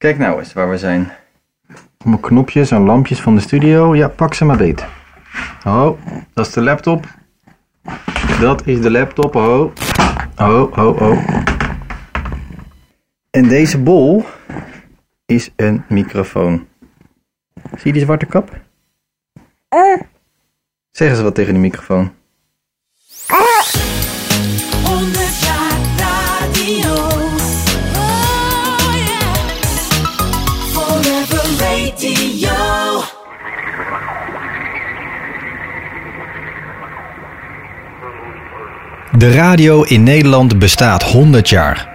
Kijk nou eens waar we zijn. Allemaal knopjes en lampjes van de studio. Ja, pak ze maar beet. Oh, dat is de laptop. Dat is de laptop. Oh, oh, oh, oh. En deze bol is een microfoon. Zie je die zwarte kap? Zeggen ze wat tegen de microfoon. De radio in Nederland bestaat 100 jaar.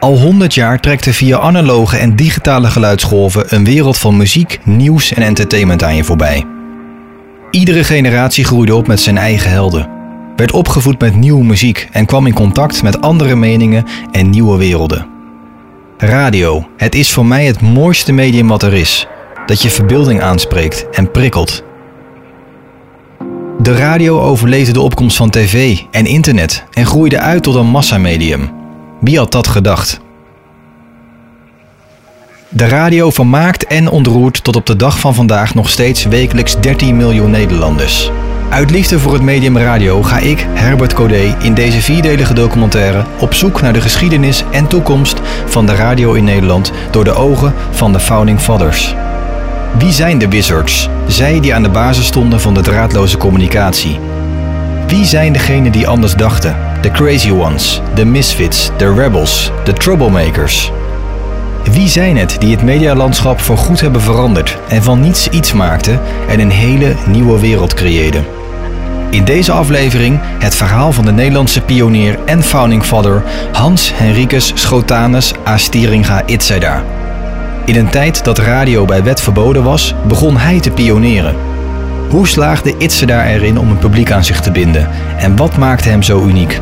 Al 100 jaar trekt er via analoge en digitale geluidsgolven een wereld van muziek, nieuws en entertainment aan je voorbij. Iedere generatie groeide op met zijn eigen helden, werd opgevoed met nieuwe muziek en kwam in contact met andere meningen en nieuwe werelden. Radio, het is voor mij het mooiste medium wat er is, dat je verbeelding aanspreekt en prikkelt. De radio overleefde de opkomst van tv en internet en groeide uit tot een massamedium. Wie had dat gedacht? De radio vermaakt en ontroert tot op de dag van vandaag nog steeds wekelijks 13 miljoen Nederlanders. Uit liefde voor het medium radio ga ik, Herbert Codé, in deze vierdelige documentaire op zoek naar de geschiedenis en toekomst van de radio in Nederland door de ogen van de Founding Fathers. Wie zijn de Wizards? Zij die aan de basis stonden van de draadloze communicatie. Wie zijn degenen die anders dachten? De Crazy Ones, de Misfits, de Rebels, de Troublemakers. Wie zijn het die het medialandschap voorgoed hebben veranderd en van niets iets maakten en een hele nieuwe wereld creëerden? In deze aflevering het verhaal van de Nederlandse pionier en founding father Hans Henricus Schotanus Astieringa Itzeda. In een tijd dat radio bij wet verboden was, begon hij te pioneren. Hoe slaagde Itzeda erin om een publiek aan zich te binden en wat maakte hem zo uniek?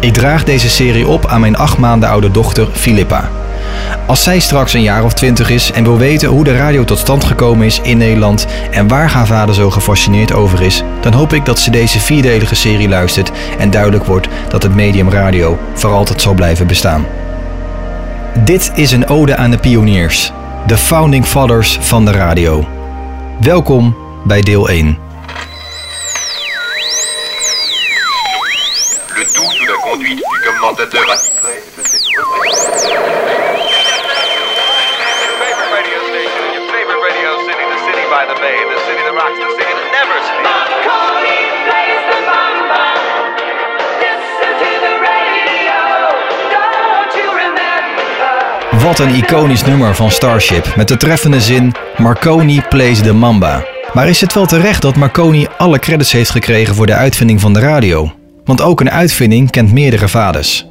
Ik draag deze serie op aan mijn acht maanden oude dochter Filippa. Als zij straks een jaar of twintig is en wil weten hoe de radio tot stand gekomen is in Nederland en waar haar vader zo gefascineerd over is, dan hoop ik dat ze deze vierdelige serie luistert en duidelijk wordt dat het medium radio voor altijd zal blijven bestaan. Dit is een ode aan de pioniers, de founding fathers van de radio. Welkom bij deel 1. Le tout sous la conduite du commentateur attitré de cette rubrique. favorite radio station in your favorite radio city, the city by the bay, the city that rocks, the city that never sleeps. Wat een iconisch nummer van Starship met de treffende zin Marconi plays the Mamba. Maar is het wel terecht dat Marconi alle credits heeft gekregen voor de uitvinding van de radio? Want ook een uitvinding kent meerdere vaders.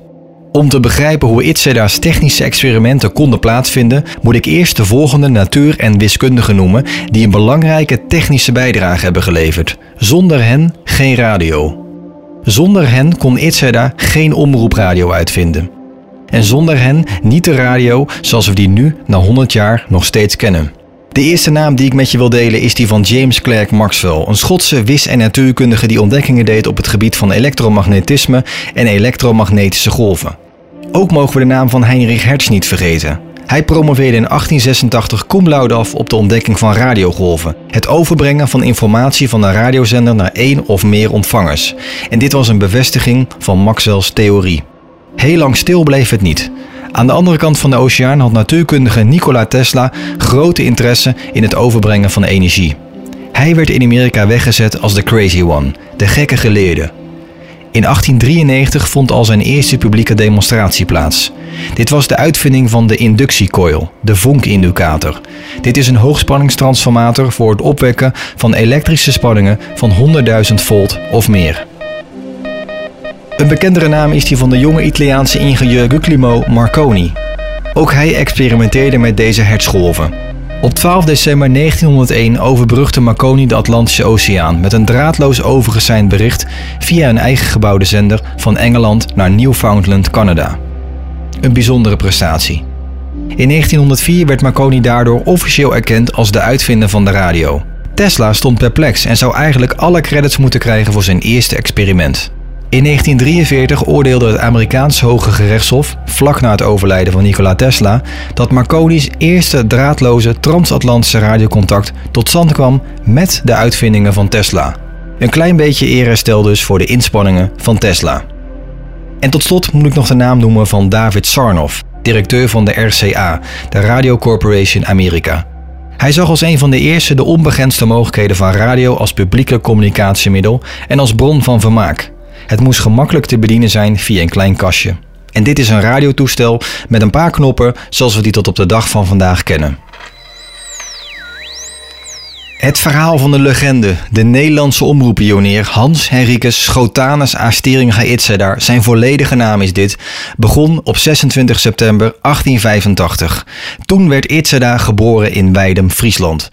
Om te begrijpen hoe Itzeda's technische experimenten konden plaatsvinden, moet ik eerst de volgende natuur- en wiskundigen noemen die een belangrijke technische bijdrage hebben geleverd. Zonder hen geen radio. Zonder hen kon Itzeda geen omroepradio uitvinden. En zonder hen niet de radio zoals we die nu, na 100 jaar, nog steeds kennen. De eerste naam die ik met je wil delen is die van James Clerk Maxwell, een Schotse wis- en natuurkundige die ontdekkingen deed op het gebied van elektromagnetisme en elektromagnetische golven. Ook mogen we de naam van Heinrich Hertz niet vergeten. Hij promoveerde in 1886 cum laude af op de ontdekking van radiogolven, het overbrengen van informatie van een radiozender naar één of meer ontvangers. En dit was een bevestiging van Maxwell's theorie. Heel lang stil bleef het niet. Aan de andere kant van de oceaan had natuurkundige Nikola Tesla grote interesse in het overbrengen van energie. Hij werd in Amerika weggezet als de Crazy One, de gekke geleerde. In 1893 vond al zijn eerste publieke demonstratie plaats. Dit was de uitvinding van de inductiecoil, de vonkindicator. Dit is een hoogspanningstransformator voor het opwekken van elektrische spanningen van 100.000 volt of meer. Een bekendere naam is die van de jonge Italiaanse ingenieur Guglielmo Marconi. Ook hij experimenteerde met deze hertzgolven. Op 12 december 1901 overbrugde Marconi de Atlantische Oceaan met een draadloos overgeseind bericht via een eigen gebouwde zender van Engeland naar Newfoundland, Canada. Een bijzondere prestatie. In 1904 werd Marconi daardoor officieel erkend als de uitvinder van de radio. Tesla stond perplex en zou eigenlijk alle credits moeten krijgen voor zijn eerste experiment. In 1943 oordeelde het Amerikaanse Hoge Gerechtshof, vlak na het overlijden van Nikola Tesla, dat Marconi's eerste draadloze transatlantische radiocontact tot stand kwam met de uitvindingen van Tesla. Een klein beetje eerherstel dus voor de inspanningen van Tesla. En tot slot moet ik nog de naam noemen van David Sarnoff, directeur van de RCA, de Radio Corporation America. Hij zag als een van de eerste de onbegrensde mogelijkheden van radio als publieke communicatiemiddel en als bron van vermaak. Het moest gemakkelijk te bedienen zijn via een klein kastje. En dit is een radiotoestel met een paar knoppen zoals we die tot op de dag van vandaag kennen. Het verhaal van de legende, de Nederlandse omroeppionier Hans Henricus Schotanus Asteringa Itzedar, zijn volledige naam is dit, begon op 26 september 1885. Toen werd Itzedar geboren in Weidem, Friesland.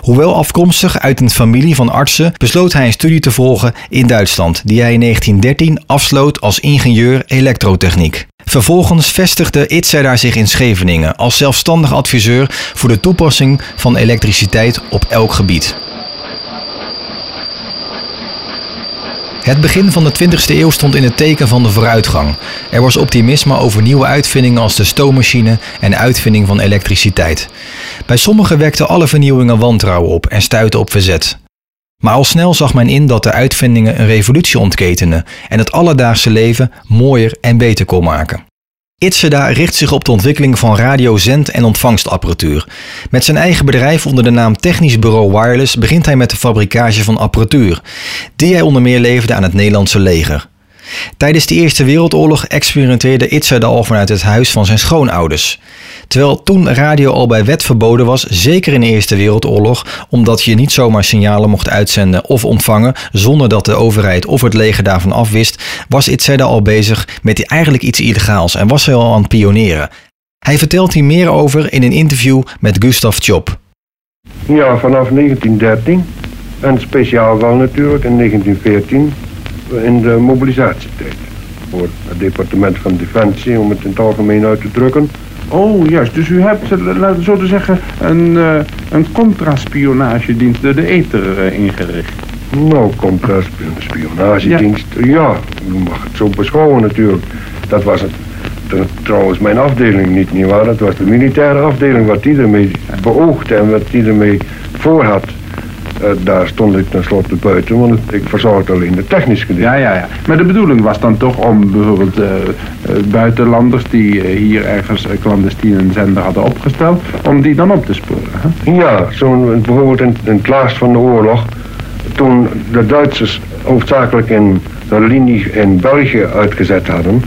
Hoewel afkomstig uit een familie van artsen, besloot hij een studie te volgen in Duitsland, die hij in 1913 afsloot als ingenieur elektrotechniek. Vervolgens vestigde Itzedar zich in Scheveningen als zelfstandig adviseur voor de toepassing van elektriciteit op elk gebied. Het begin van de 20e eeuw stond in het teken van de vooruitgang. Er was optimisme over nieuwe uitvindingen als de stoommachine en de uitvinding van elektriciteit. Bij sommigen wekten alle vernieuwingen wantrouwen op en stuitten op verzet. Maar al snel zag men in dat de uitvindingen een revolutie ontketenden en het alledaagse leven mooier en beter kon maken. Itzeda richt zich op de ontwikkeling van radiozend- en ontvangstapparatuur. Met zijn eigen bedrijf onder de naam Technisch Bureau Wireless begint hij met de fabrikage van apparatuur, die hij onder meer leverde aan het Nederlandse leger. Tijdens de Eerste Wereldoorlog experimenteerde Itzeda al vanuit het huis van zijn schoonouders. Terwijl toen radio al bij wet verboden was, zeker in de Eerste Wereldoorlog, omdat je niet zomaar signalen mocht uitzenden of ontvangen zonder dat de overheid of het leger daarvan afwist, was Itzeda al bezig met eigenlijk iets illegaals en was hij al aan het pioneren. Hij vertelt hier meer over in een interview met Gustav Chop. Ja, vanaf 1913 en speciaal wel natuurlijk in 1914 in de mobilisatietijd. Voor het departement van Defensie, om het in het algemeen uit te drukken. Oh, juist. Dus u hebt, eh, laten we zo te zeggen, een, eh, een contraspionagedienst door de ether eh, ingericht. Nou, komt er een spionagedienst. Ja. u mag het zo beschouwen natuurlijk. Dat was het. tr- Trouwens, mijn afdeling niet, nietwaar? Dat was de militaire afdeling, wat die ermee beoogde en wat die ermee voor had. Eh, daar stond ik tenslotte buiten, want ik verzorgde alleen de technische gedeelte. Ja, ja, ja. Maar de bedoeling was dan toch om bijvoorbeeld eh, eh, buitenlanders die hier ergens clandestien een zender hadden opgesteld, om die dan op te sporen. Hè? Ja, zo'n bijvoorbeeld in, in het laatst van de oorlog, toen de Duitsers hoofdzakelijk in de linie in België uitgezet hadden,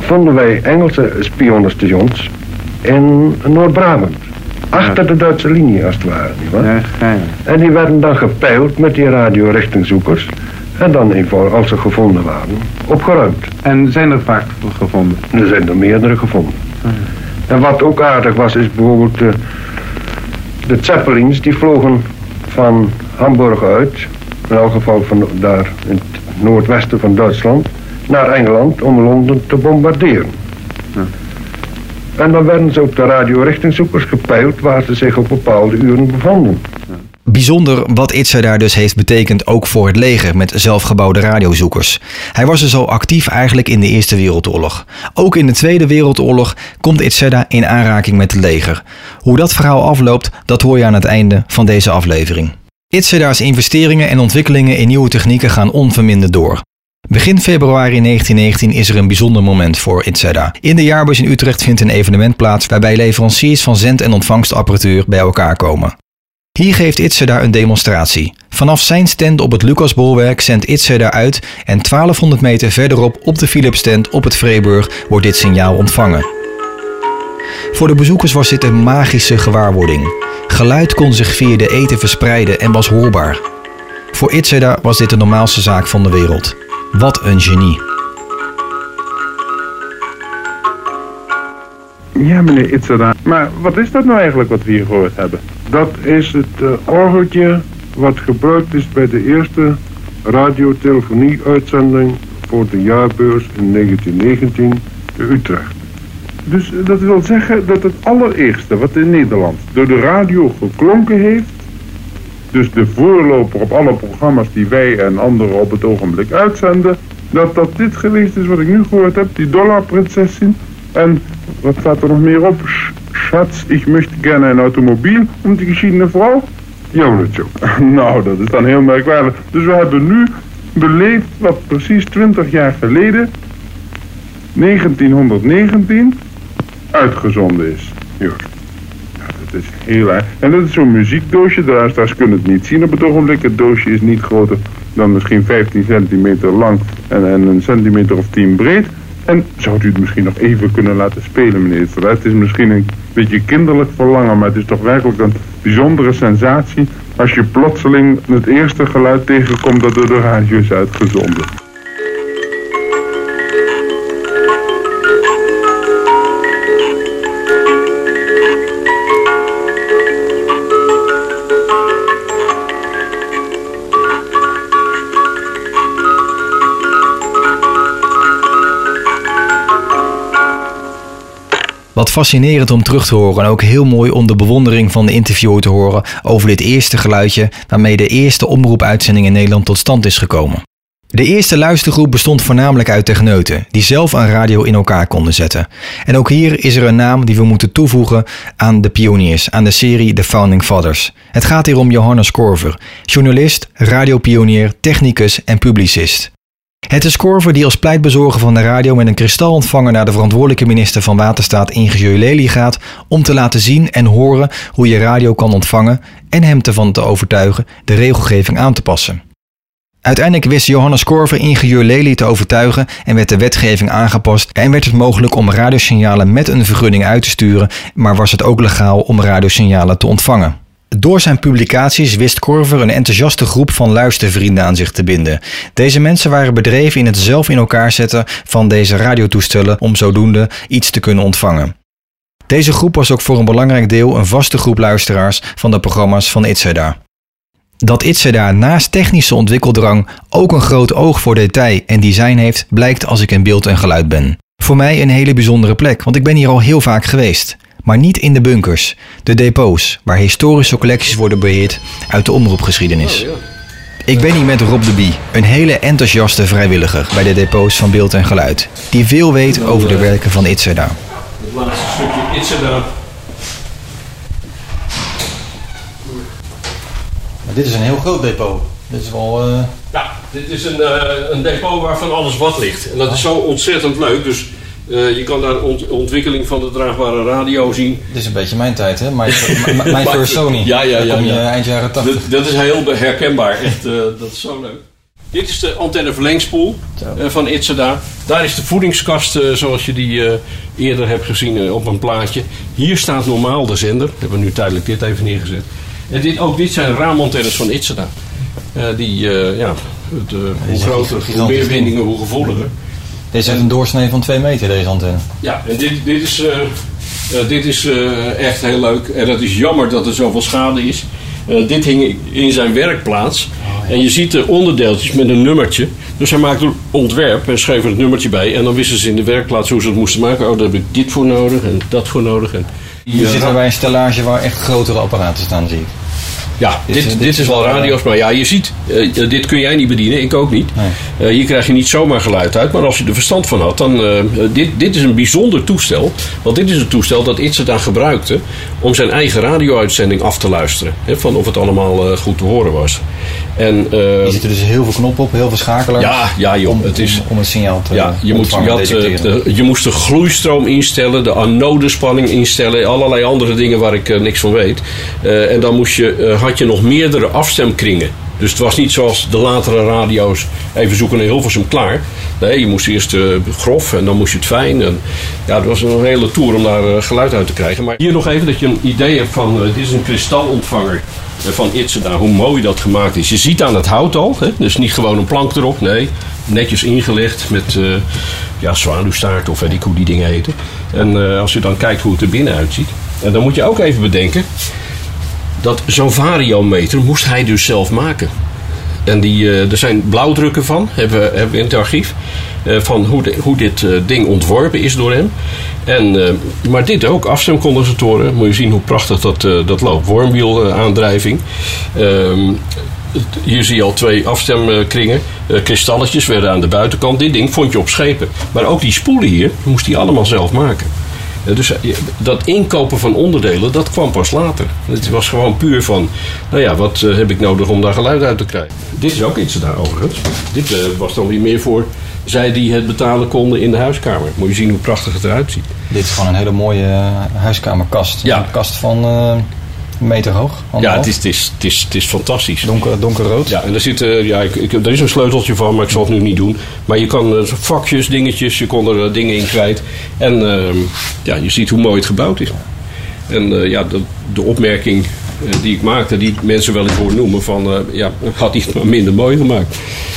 vonden wij Engelse spionenstations in Noord-Brabant. Achter de Duitse linie als het ware, nietwaar? Ja. En die werden dan gepeild met die radiorichtingzoekers. En dan eenvoudig, als ze gevonden waren, opgeruimd. En zijn er vaak gevonden? Er zijn er meerdere gevonden. En wat ook aardig was, is bijvoorbeeld de, de Zeppelins, die vlogen van Hamburg uit, in elk geval van daar in het noordwesten van Duitsland, naar Engeland om Londen te bombarderen. En dan werden ze op de radiorichtingzoekers gepeild waar ze zich op bepaalde uren bevonden. Bijzonder wat Itza daar dus heeft betekend ook voor het leger met zelfgebouwde radiozoekers. Hij was dus al actief eigenlijk in de Eerste Wereldoorlog. Ook in de Tweede Wereldoorlog komt Itzeda in aanraking met het leger. Hoe dat verhaal afloopt, dat hoor je aan het einde van deze aflevering. Itzeda's investeringen en ontwikkelingen in nieuwe technieken gaan onverminderd door. Begin februari 1919 is er een bijzonder moment voor Itzeda. In de jaarbeurs in Utrecht vindt een evenement plaats waarbij leveranciers van zend- en ontvangstapparatuur bij elkaar komen. Hier geeft Itzeda een demonstratie. Vanaf zijn stand op het Lucasbolwerk zendt Itzeda uit en 1200 meter verderop op de Philips stand op het Vreeburg wordt dit signaal ontvangen. Voor de bezoekers was dit een magische gewaarwording. Geluid kon zich via de eten verspreiden en was hoorbaar. Voor Itzeda was dit de normaalste zaak van de wereld. Wat een genie. Ja, meneer Itzada. Maar wat is dat nou eigenlijk wat we hier gehoord hebben? Dat is het eh, orgeltje wat gebruikt is bij de eerste radiotelefonie-uitzending voor de jaarbeurs in 1919 te Utrecht. Dus eh, dat wil zeggen dat het allereerste wat in Nederland door de radio geklonken heeft, dus de voorloper op alle programma's die wij en anderen op het ogenblik uitzenden, dat dat dit geweest is wat ik nu gehoord heb, die dollarprinsesin. En wat staat er nog meer op? Sch- Schatz, ik möchte gerne een automobiel om die geschiedene vrouw. Jonetje. Nou, dat is dan heel merkwaardig. Dus we hebben nu beleefd wat precies 20 jaar geleden, 1919, uitgezonden is. Joost. Is heel. En dat is zo'n muziekdoosje, de luisteraars kunnen het niet zien op het ogenblik. Het doosje is niet groter dan misschien 15 centimeter lang en, en een centimeter of 10 breed. En zou u het misschien nog even kunnen laten spelen, meneer? Het is misschien een beetje kinderlijk verlangen, maar het is toch werkelijk een bijzondere sensatie als je plotseling het eerste geluid tegenkomt dat door de radio is uitgezonden. Wat fascinerend om terug te horen en ook heel mooi om de bewondering van de interviewer te horen over dit eerste geluidje waarmee de eerste omroepuitzending in Nederland tot stand is gekomen. De eerste luistergroep bestond voornamelijk uit techneuten die zelf een radio in elkaar konden zetten. En ook hier is er een naam die we moeten toevoegen aan de pioniers, aan de serie The Founding Fathers. Het gaat hier om Johannes Korver, journalist, radiopionier, technicus en publicist. Het is Korver die als pleitbezorger van de radio met een kristalontvanger naar de verantwoordelijke minister van Waterstaat ingenieur Lely gaat om te laten zien en horen hoe je radio kan ontvangen en hem ervan te overtuigen de regelgeving aan te passen. Uiteindelijk wist Johannes Korver ingenieur Lely te overtuigen en werd de wetgeving aangepast en werd het mogelijk om radiosignalen met een vergunning uit te sturen, maar was het ook legaal om radiosignalen te ontvangen. Door zijn publicaties wist Korver een enthousiaste groep van luistervrienden aan zich te binden. Deze mensen waren bedreven in het zelf in elkaar zetten van deze radiotoestellen om zodoende iets te kunnen ontvangen. Deze groep was ook voor een belangrijk deel een vaste groep luisteraars van de programma's van Itzeda. Dat Itzeda naast technische ontwikkeldrang ook een groot oog voor detail en design heeft, blijkt als ik in beeld en geluid ben. Voor mij een hele bijzondere plek, want ik ben hier al heel vaak geweest. Maar niet in de bunkers, de depots, waar historische collecties worden beheerd uit de omroepgeschiedenis. Ik ben hier met Rob de Bie, een hele enthousiaste vrijwilliger bij de depots van beeld en geluid, die veel weet over de werken van Itzeda. Het laatste stukje Itzeda. dit is een heel groot depot. Dit is wel. Ja, dit is een, eh, een depot waarvan alles wat ligt. En dat is zo ontzettend leuk. Dus eh, je kan daar ont- ontwikkeling van de draagbare radio zien. Dit is een beetje mijn tijd, hè? Mijn, first Sony. Ja, ja, ja, kom je ja. eind jaren 80. Dat, dat is heel herkenbaar. Echt, eh, dat is zo leuk. Dit is de antenneverlengspoel eh, van Itzeda. Daar is de voedingskast zoals je die eerder hebt gezien op een plaatje. Hier staat normaal de zender. We hebben nu tijdelijk dit even neergezet. En dit, ook dit zijn raamantennes van Itzeda. Eh, die, ja, het, hoe groter, hoe meer ding. windingen, hoe gevoeliger. Dit heeft een doorsnee van 2 meter, deze antenne. Ja, en dit, dit is, eh, eh, dit is eh, echt heel leuk. En het is jammer dat er zoveel schade is. Eh, dit hing in zijn werkplaats. En je ziet de onderdeeltjes met een nummertje. Dus hij maakte een ontwerp en schreef er het nummertje bij. En dan wisten ze in de werkplaats hoe ze het moesten maken. Oh, daar heb ik dit voor nodig en dat voor nodig. En Je zit bij een stellage waar echt grotere apparaten staan, zie ik. Ja, Dit dit, is- dit, dit is wel radio's, maar ja, je ziet, eh, dit kun jij niet bedienen, ik ook niet. Nee. Eh, hier krijg je niet zomaar geluid uit, maar als je er verstand van had, dan. eh, dit, dit is een bijzonder toestel. Want dit is een toestel dat Itzeda gebruikte om zijn eigen radio-uitzending af te luisteren. Hè, van of het allemaal eh, goed te horen was. En, eh, Er zitten dus heel veel knoppen op, heel veel schakelaars. ja, ja, joh, om, het is. om, om het signaal te Ja, je, moet, je, had, eh, de- je moest de gloeistroom instellen, de anodespanning instellen, allerlei andere dingen waar ik eh, niks van weet. Eh, en dan moest je, eh, had je nog meerdere afstemkringen. Dus het was niet zoals de latere radio's, even zoeken in Hilversum klaar. Nee, je moest eerst eh, grof en dan moest je het fijn. En, ja, het was een hele tour om daar eh, geluid uit te krijgen. Maar hier nog even dat je een idee hebt van, eh, dit is een kristalontvanger van Itzeda, hoe mooi dat gemaakt is. Je ziet aan het hout al, hè? dus niet gewoon een plank erop, nee. Netjes ingelegd met ja, zwaluwstaart of weet ik hoe die dingen heten. En als je dan kijkt hoe het er binnen uitziet. En dan moet je ook even bedenken dat zo'n variometer moest hij dus zelf maken. En die, eh, er zijn blauwdrukken van, hebben, we- hebben in het archief. eh, van hoe, de- hoe dit eh, ding ontworpen is door hem. En, maar dit ook, afstemcondensatoren. Moet je zien hoe prachtig dat, dat loopt. Wormwiel aandrijving. Ehm, hier zie je al twee afstemkringen. Kristalletjes werden aan de buitenkant. Dit ding vond je op schepen. Maar ook die spoelen hier moest hij allemaal zelf maken. Dus eh, dat inkopen van onderdelen, dat kwam pas later. Het was gewoon puur van, nou ja, wat eh, heb ik nodig om daar geluid uit te krijgen. Dit is ook iets daar overigens. Dit eh, was dan weer meer voor zij die het betalen konden in de huiskamer. Moet je zien hoe prachtig het eruit ziet. Dit is gewoon een hele mooie huiskamerkast. Ja. Een kast van eh, meter hoog. Ja, het is, het, is, het, is, het is fantastisch. Donker, donkerrood. Ja, en er, zit, eh, ja, ik, ik, er is een sleuteltje van, maar ik zal het nu niet doen. Maar je kan eh, vakjes, dingetjes, je kon er eh, dingen in kwijt. En ehm, ja, je ziet hoe mooi het gebouwd is. En ja, de, de opmerking die ik maakte, die mensen wel eens horen noemen: van ja, had het maar minder mooi gemaakt.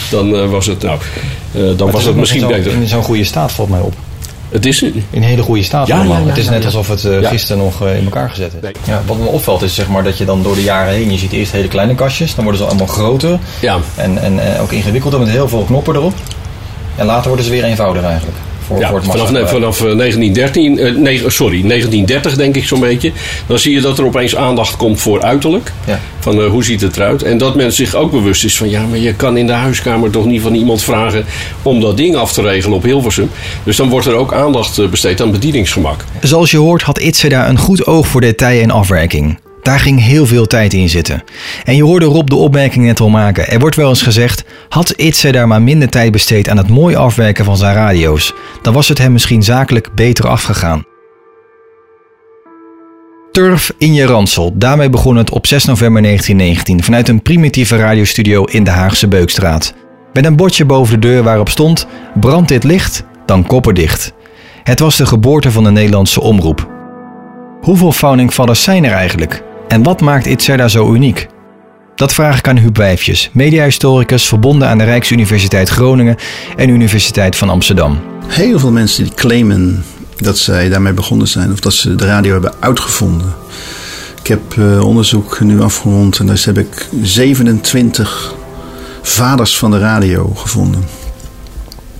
Dan was het, nou, dan Maar was het nog misschien beter. In zo'n goede staat valt mij op. Het is In een hele goede staat Ja, allemaal. ja, ja, het is net ja. alsof het eh, Ja. gisteren nog eh, in elkaar gezet is. Nee. Wat me opvalt is zeg maar, dat je dan door de jaren heen... je ziet eerst hele kleine kastjes, dan worden ze allemaal groter. Ja. En, en eh, ook ingewikkelder met heel veel knoppen erop. En later worden ze weer eenvoudiger eigenlijk. Voor, Ja, voor het vanaf, massa- vanaf eh, 1913, eh, nee, sorry, 1930 denk ik zo'n beetje. Dan zie je dat er opeens aandacht komt voor uiterlijk. Ja. Van eh, hoe ziet het eruit? En dat men zich ook bewust is van ja, maar je kan in de huiskamer toch niet van iemand vragen om dat ding af te regelen op Hilversum. Dus dan wordt er ook aandacht eh, besteed aan bedieningsgemak. Zoals je hoort had Itzeda een goed oog voor detail en afwerking. Daar ging heel veel tijd in zitten. En je hoorde Rob de opmerking net al maken. Er wordt wel eens gezegd, had Itzeda maar minder tijd besteed aan het mooi afwerken van zijn radio's, dan was het hem misschien zakelijk beter afgegaan. Turf in je ransel. Daarmee begon het op 6 november 1919 vanuit een primitieve radiostudio in de Haagse Beukstraat. Met een bordje boven de deur waarop stond: Brandt dit licht, dan kopperdicht. Het was de geboorte van de Nederlandse omroep. Hoeveel foundingfathers zijn er eigenlijk? En wat maakt Itzerda zo uniek? Dat vraag ik aan Huub Wijfjes, mediahistoricus verbonden aan de Rijksuniversiteit Groningen en Universiteit van Amsterdam. Heel veel mensen die claimen dat zij daarmee begonnen zijn of dat ze de radio hebben uitgevonden. Ik heb eh, onderzoek nu afgerond en dus heb ik 27 vaders van de radio gevonden.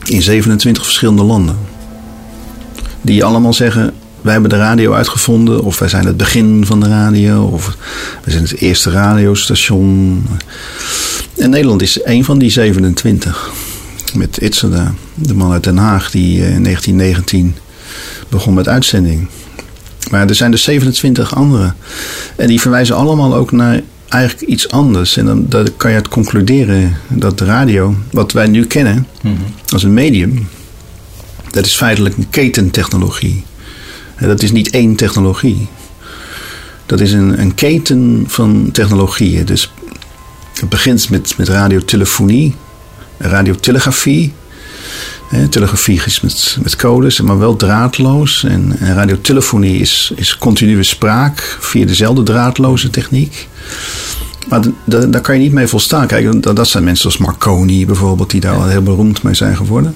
In 27 verschillende landen. Die allemaal zeggen, wij hebben de radio uitgevonden of wij zijn het begin van de radio of wij zijn het eerste radiostation. En Nederland is een van die 27 met Itzerda, de man uit Den Haag, die eh, in 1919 begon met uitzending. Maar er zijn dus 27 andere. En die verwijzen allemaal ook naar eigenlijk iets anders. En dan, dan kan je het concluderen dat de radio, wat wij nu kennen als een medium, dat is feitelijk een ketentechnologie. Dat is niet één technologie. Dat is een, een keten van technologieën. Dus het begint met, met radiotelefonie, radiotelegrafie. Hè, telegrafie is met, met codes, maar wel draadloos. En, en radiotelefonie is, is continue spraak via dezelfde draadloze techniek. Maar daar kan je niet mee volstaan. Kijk, dat, dat zijn mensen als Marconi bijvoorbeeld, die daar al heel beroemd mee zijn geworden.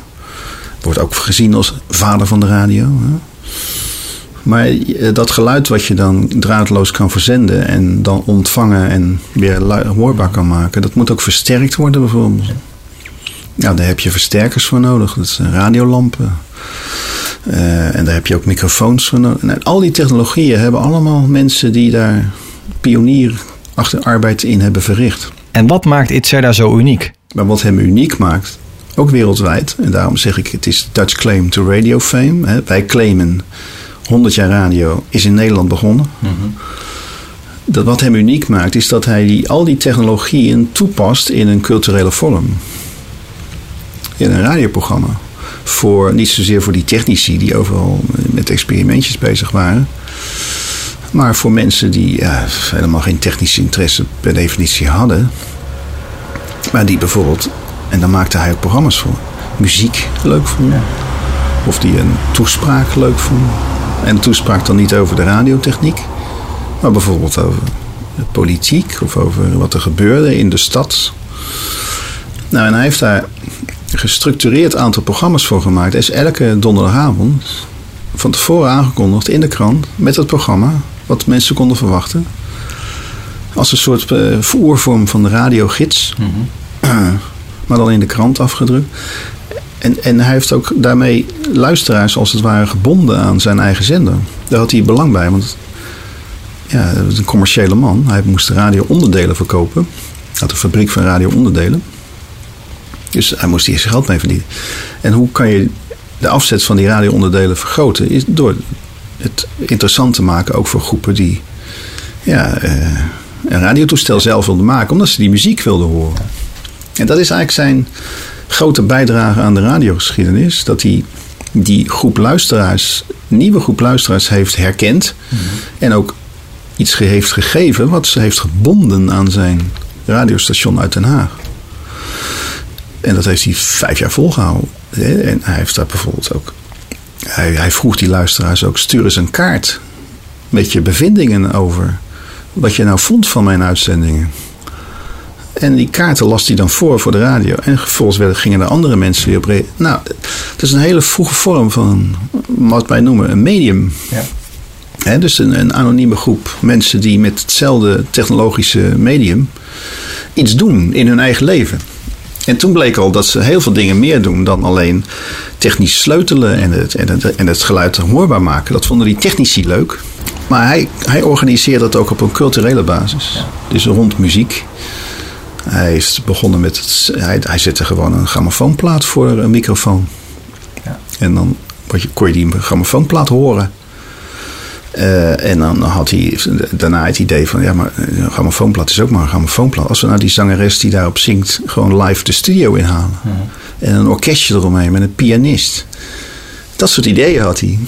Wordt ook gezien als vader van de radio. Hè. Maar eh, dat geluid wat je dan draadloos kan verzenden en dan ontvangen en weer hoorbaar kan maken, dat moet ook versterkt worden bijvoorbeeld. Ja, daar heb je versterkers voor nodig. Dat zijn radiolampen. Eh, en daar heb je ook microfoons voor nodig. En al die technologieën hebben allemaal mensen die daar pionierarbeid in hebben verricht. En wat maakt Itzerda zo uniek? Maar wat hem uniek maakt, ook wereldwijd, en daarom zeg ik het is Dutch claim to radio fame. Hè. Wij claimen 100 jaar radio is in Nederland begonnen. Dat wat hem uniek maakt, is dat hij die, al die technologieën toepast in een culturele vorm. In een radioprogramma. Voor, niet zozeer voor die technici die overal met experimentjes bezig waren. Maar voor mensen die ja, helemaal geen technische interesse per definitie hadden. Maar die bijvoorbeeld, en daar maakte hij ook programma's voor, muziek leuk vonden. Of die een toespraak leuk vonden. En toespraak dan niet over de radiotechniek, maar bijvoorbeeld over de politiek of over wat er gebeurde in de stad. Nou, en hij heeft daar een gestructureerd aantal programma's voor gemaakt. Er is elke donderdagavond van tevoren aangekondigd in de krant met het programma, wat mensen konden verwachten. Als een soort uh, voervorm van de radiogids. maar dan in de krant afgedrukt. En, en hij heeft ook daarmee luisteraars als het ware gebonden aan zijn eigen zender. Daar had hij belang bij, want ja, dat was een commerciële man. Hij moest radio-onderdelen verkopen. Hij had een fabriek van radio-onderdelen. Dus hij moest hier zijn geld mee verdienen. En hoe kan je de afzet van die radio-onderdelen vergroten? Is door het interessant te maken, ook voor groepen die ja, eh, een radiotoestel zelf wilden maken, omdat ze die muziek wilden horen. En dat is eigenlijk zijn grote bijdrage aan de radiogeschiedenis. Dat hij die groep luisteraars, nieuwe groep luisteraars heeft herkend. En ook iets heeft gegeven wat ze heeft gebonden aan zijn radiostation uit Den Haag. En dat heeft hij vijf jaar volgehouden. hè. En hij heeft daar bijvoorbeeld ook. Hij, hij vroeg die luisteraars ook: stuur eens een kaart met je bevindingen over wat je nou vond van mijn uitzendingen. En die kaarten las hij dan voor voor de radio. En vervolgens werden, gingen er andere mensen weer op re- Nou, dat is een hele vroege vorm van wat wij noemen een medium. Ja. Dus een, een anonieme groep mensen die met hetzelfde technologische medium iets doen in hun eigen leven. En toen bleek al dat ze heel veel dingen meer doen dan alleen technisch sleutelen en het, en het, en het geluid hoorbaar maken. Dat vonden die technici leuk. Maar hij, hij organiseerde het ook op een culturele basis. Dus rond muziek. Hij is begonnen met het. Hij, hij zette gewoon een grammofoonplaat voor een microfoon. En dan kon je die grammofoonplaat horen. Eh, en dan had hij daarna het idee van, ja, maar een grammofoonplaat is ook maar een grammofoonplaat. Als we nou die zangeres die daarop zingt, gewoon live de studio inhalen. En een orkestje eromheen met een pianist. Dat soort ideeën had hij.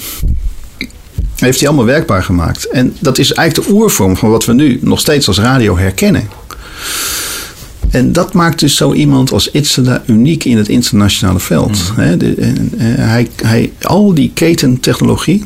Heeft hij allemaal werkbaar gemaakt. En dat is eigenlijk de oervorm van wat we nu nog steeds als radio herkennen. En dat maakt dus zo iemand als Itzada uniek in het internationale veld. De- en, eh, hij, hij, al die ketentechnologie,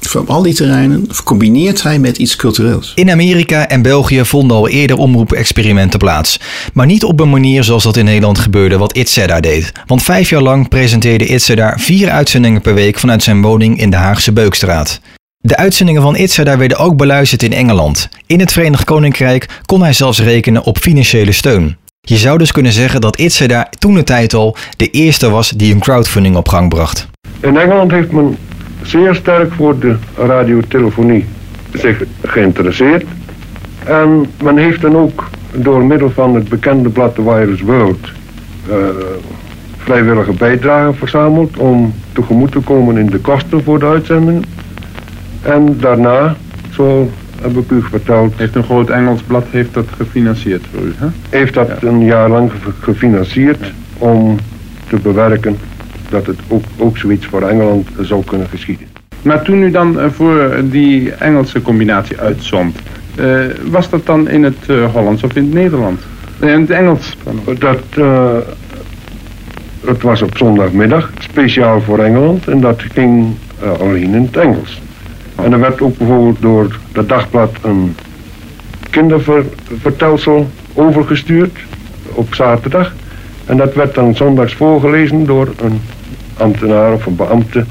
van al die terreinen, combineert hij met iets cultureels. In Amerika en België vonden al eerder omroepexperimenten plaats. Maar niet op een manier zoals dat in Nederland gebeurde wat Itzeda deed. Want vijf jaar lang presenteerde Itzeda vier uitzendingen per week vanuit zijn woning in de Haagse Beukstraat. De uitzendingen van Itzeda werden ook beluisterd in Engeland. In het Verenigd Koninkrijk kon hij zelfs rekenen op financiële steun. Je zou dus kunnen zeggen dat Itzeda toen de tijd al de eerste was die een crowdfunding op gang bracht. In Engeland heeft men zeer sterk voor de radiotelefonie zich geïnteresseerd. En men heeft dan ook door middel van het bekende blad The Wireless World eh, vrijwillige bijdragen verzameld om tegemoet te komen in de kosten voor de uitzendingen. En daarna, zo heb ik u verteld, Heeft een groot Engels blad heeft dat gefinancierd voor u, hè? heeft dat een jaar lang ge- gefinancierd om te bewerken dat het ook, ook zoiets voor Engeland zou kunnen geschieden. Maar toen u dan eh, voor die Engelse combinatie uitzond, eh, was dat dan in het eh, Hollands of in het Nederlands? Nee, in het Engels. Dat, het was op zondagmiddag, speciaal voor Engeland, en dat ging alleen in het Engels. En er werd ook bijvoorbeeld door dat dagblad een kindervertelsel overgestuurd op zaterdag. En dat werd dan zondags voorgelezen door een ambtenaar of een beambte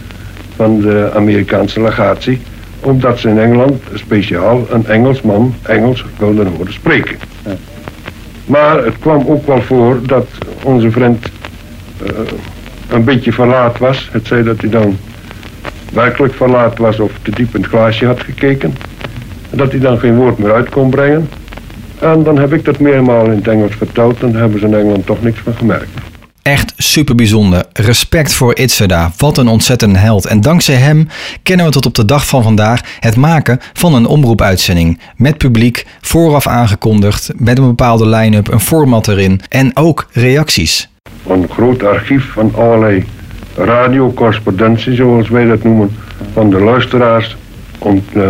van de Amerikaanse legatie. Omdat ze in Engeland speciaal een Engelsman Engels wilden horen spreken. Maar het kwam ook wel voor dat onze vriend eh, een beetje verlaat was. Het zei dat hij dan werkelijk verlaat was of te diep in het glaasje had gekeken. En dat hij dan geen woord meer uit kon brengen. En dan heb ik dat meermaal in het Engels verteld en hebben ze in Engeland toch niks van gemerkt. Echt super bijzonder. Respect voor Itzeda. Wat een ontzettende held. En dankzij hem kennen we tot op de dag van vandaag het maken van een omroepuitzending. Met publiek, vooraf aangekondigd, met een bepaalde line-up, een format erin en ook reacties. Een groot archief van allerlei radiocorrespondentie, zoals wij dat noemen, van de luisteraars. Om, eh,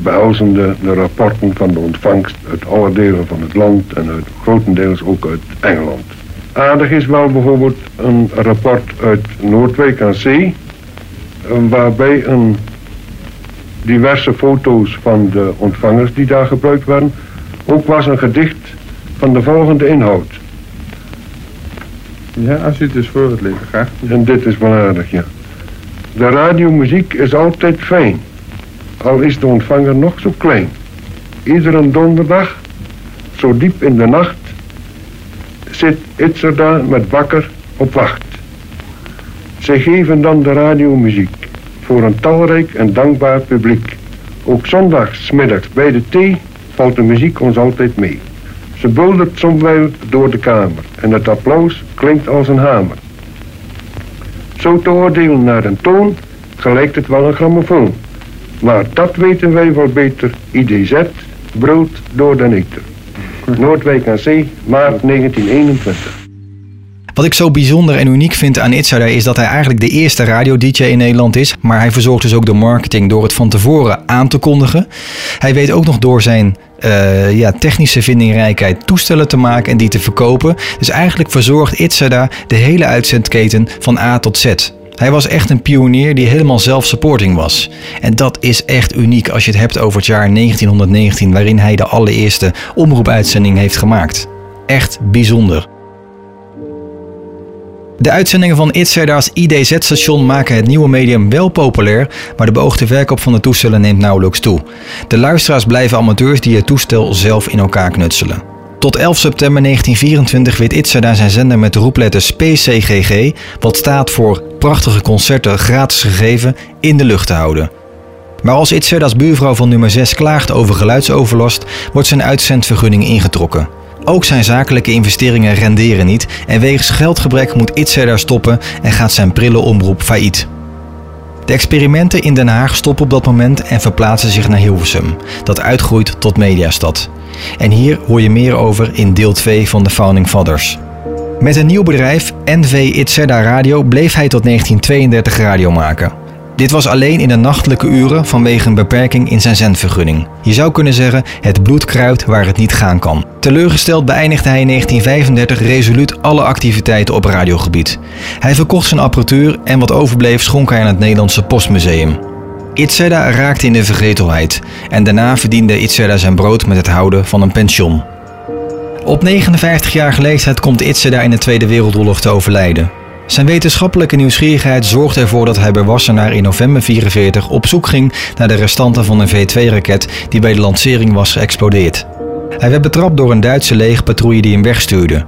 behelzende de rapporten van de ontvangst uit alle delen van het land en uit, grotendeels ook uit Engeland. Aardig is wel bijvoorbeeld een rapport uit Noordwijk aan Zee, eh, waarbij een diverse foto's van de ontvangers die daar gebruikt werden, ook was een gedicht van de volgende inhoud. Ja, als u het dus voor het lezen graag. En dit is wel aardig, ja. De radiomuziek is altijd fijn. Al is de ontvanger nog zo klein. Iedere donderdag, zo diep in de nacht, zit Itzerda met Bakker op wacht. Zij geven dan de radiomuziek voor een talrijk en dankbaar publiek. Ook zondags, 's middags bij de thee valt de muziek ons altijd mee. Ze buldert somwijl door de kamer en het applaus klinkt als een hamer. Zo te oordelen naar een toon gelijkt het wel een grammofoon. Maar dat weten wij wel beter. IDZ brult door de neter. Noordwijk aan Zee, maart 1921. Wat ik zo bijzonder en uniek vind aan Itzada is dat hij eigenlijk de eerste radio-dj in Nederland is. Maar hij verzorgt dus ook de marketing door het van tevoren aan te kondigen. Hij weet ook nog door zijn eh, ja, technische vindingrijkheid toestellen te maken en die te verkopen. Dus eigenlijk verzorgt Itzada de hele uitzendketen van A tot Z. Hij was echt een pionier die helemaal zelf-supporting was. En dat is echt uniek als je het hebt over het jaar 1919, waarin hij de allereerste omroepuitzending heeft gemaakt. Echt bijzonder. De uitzendingen van Itzerda's IDZ-station maken het nieuwe medium wel populair, maar de beoogde verkoop van de toestellen neemt nauwelijks toe. De luisteraars blijven amateurs die het toestel zelf in elkaar knutselen. Tot 11 september 1924 weet Itzerda zijn zender met de roepletters PCGG, wat staat voor prachtige concerten gratis gegeven, in de lucht te houden. Maar als Itzerda's buurvrouw van nummer 6 klaagt over geluidsoverlast, wordt zijn uitzendvergunning ingetrokken. Ook zijn zakelijke investeringen renderen niet en wegens geldgebrek moet Itzerda stoppen en gaat zijn prille omroep failliet. De experimenten in Den Haag stoppen op dat moment en verplaatsen zich naar Hilversum, dat uitgroeit tot mediastad. En hier hoor je meer over in deel 2 van de Founding Fathers. Met een nieuw bedrijf, NV Itzerda Radio, bleef hij tot 1932 radio maken. Dit was alleen in de nachtelijke uren vanwege een beperking in zijn zendvergunning. Je zou kunnen zeggen het bloed kruipt waar het niet gaan kan. Teleurgesteld beëindigde hij in 1935 resoluut alle activiteiten op radiogebied. Hij verkocht zijn apparatuur en wat overbleef schonk hij aan het Nederlandse Postmuseum. Itzerda raakte in de vergetelheid en daarna verdiende Itzerda zijn brood met het houden van een pension. Op 59-jarige leeftijd komt Itzerda in de Tweede Wereldoorlog te overlijden. Zijn wetenschappelijke nieuwsgierigheid zorgde ervoor dat hij bij Wassenaar in november 44 op zoek ging naar de restanten van een V2-raket die bij de lancering was geëxplodeerd. Hij werd betrapt door een Duitse legerpatrouille die hem wegstuurde.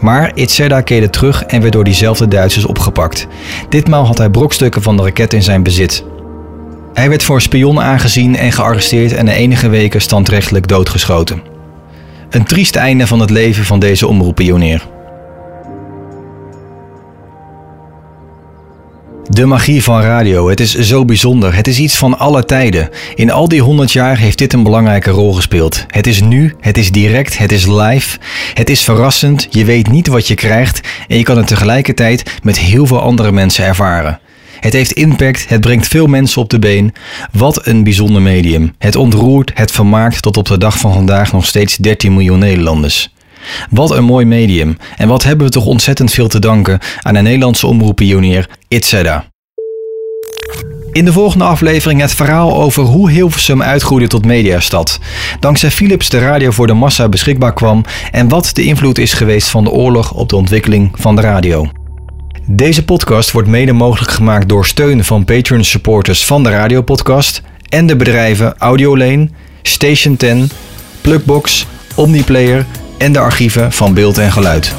Maar Itzerda keerde terug en werd door diezelfde Duitsers opgepakt. Ditmaal had hij brokstukken van de raket in zijn bezit. Hij werd voor spion aangezien en gearresteerd en na enige weken standrechtelijk doodgeschoten. Een triest einde van het leven van deze omroeppionier. De magie van radio, het is zo bijzonder. Het is iets van alle tijden. In al die 100 jaar heeft dit een belangrijke rol gespeeld. Het is nu, het is direct, het is live. Het is verrassend, je weet niet wat je krijgt en je kan het tegelijkertijd met heel veel andere mensen ervaren. Het heeft impact, het brengt veel mensen op de been. Wat een bijzonder medium. Het ontroert, het vermaakt tot op de dag van vandaag nog steeds 13 miljoen Nederlanders. Wat een mooi medium. En wat hebben we toch ontzettend veel te danken aan de Nederlandse omroeppionier Itzeda. In de volgende aflevering het verhaal over hoe Hilversum uitgroeide tot mediastad. Dankzij Philips de radio voor de massa beschikbaar kwam en wat de invloed is geweest van de oorlog op de ontwikkeling van de radio. Deze podcast wordt mede mogelijk gemaakt door steun van Patreon supporters van de radiopodcast en de bedrijven Audiolane, Station 10, Plugbox, Omniplayer en de archieven van beeld en geluid.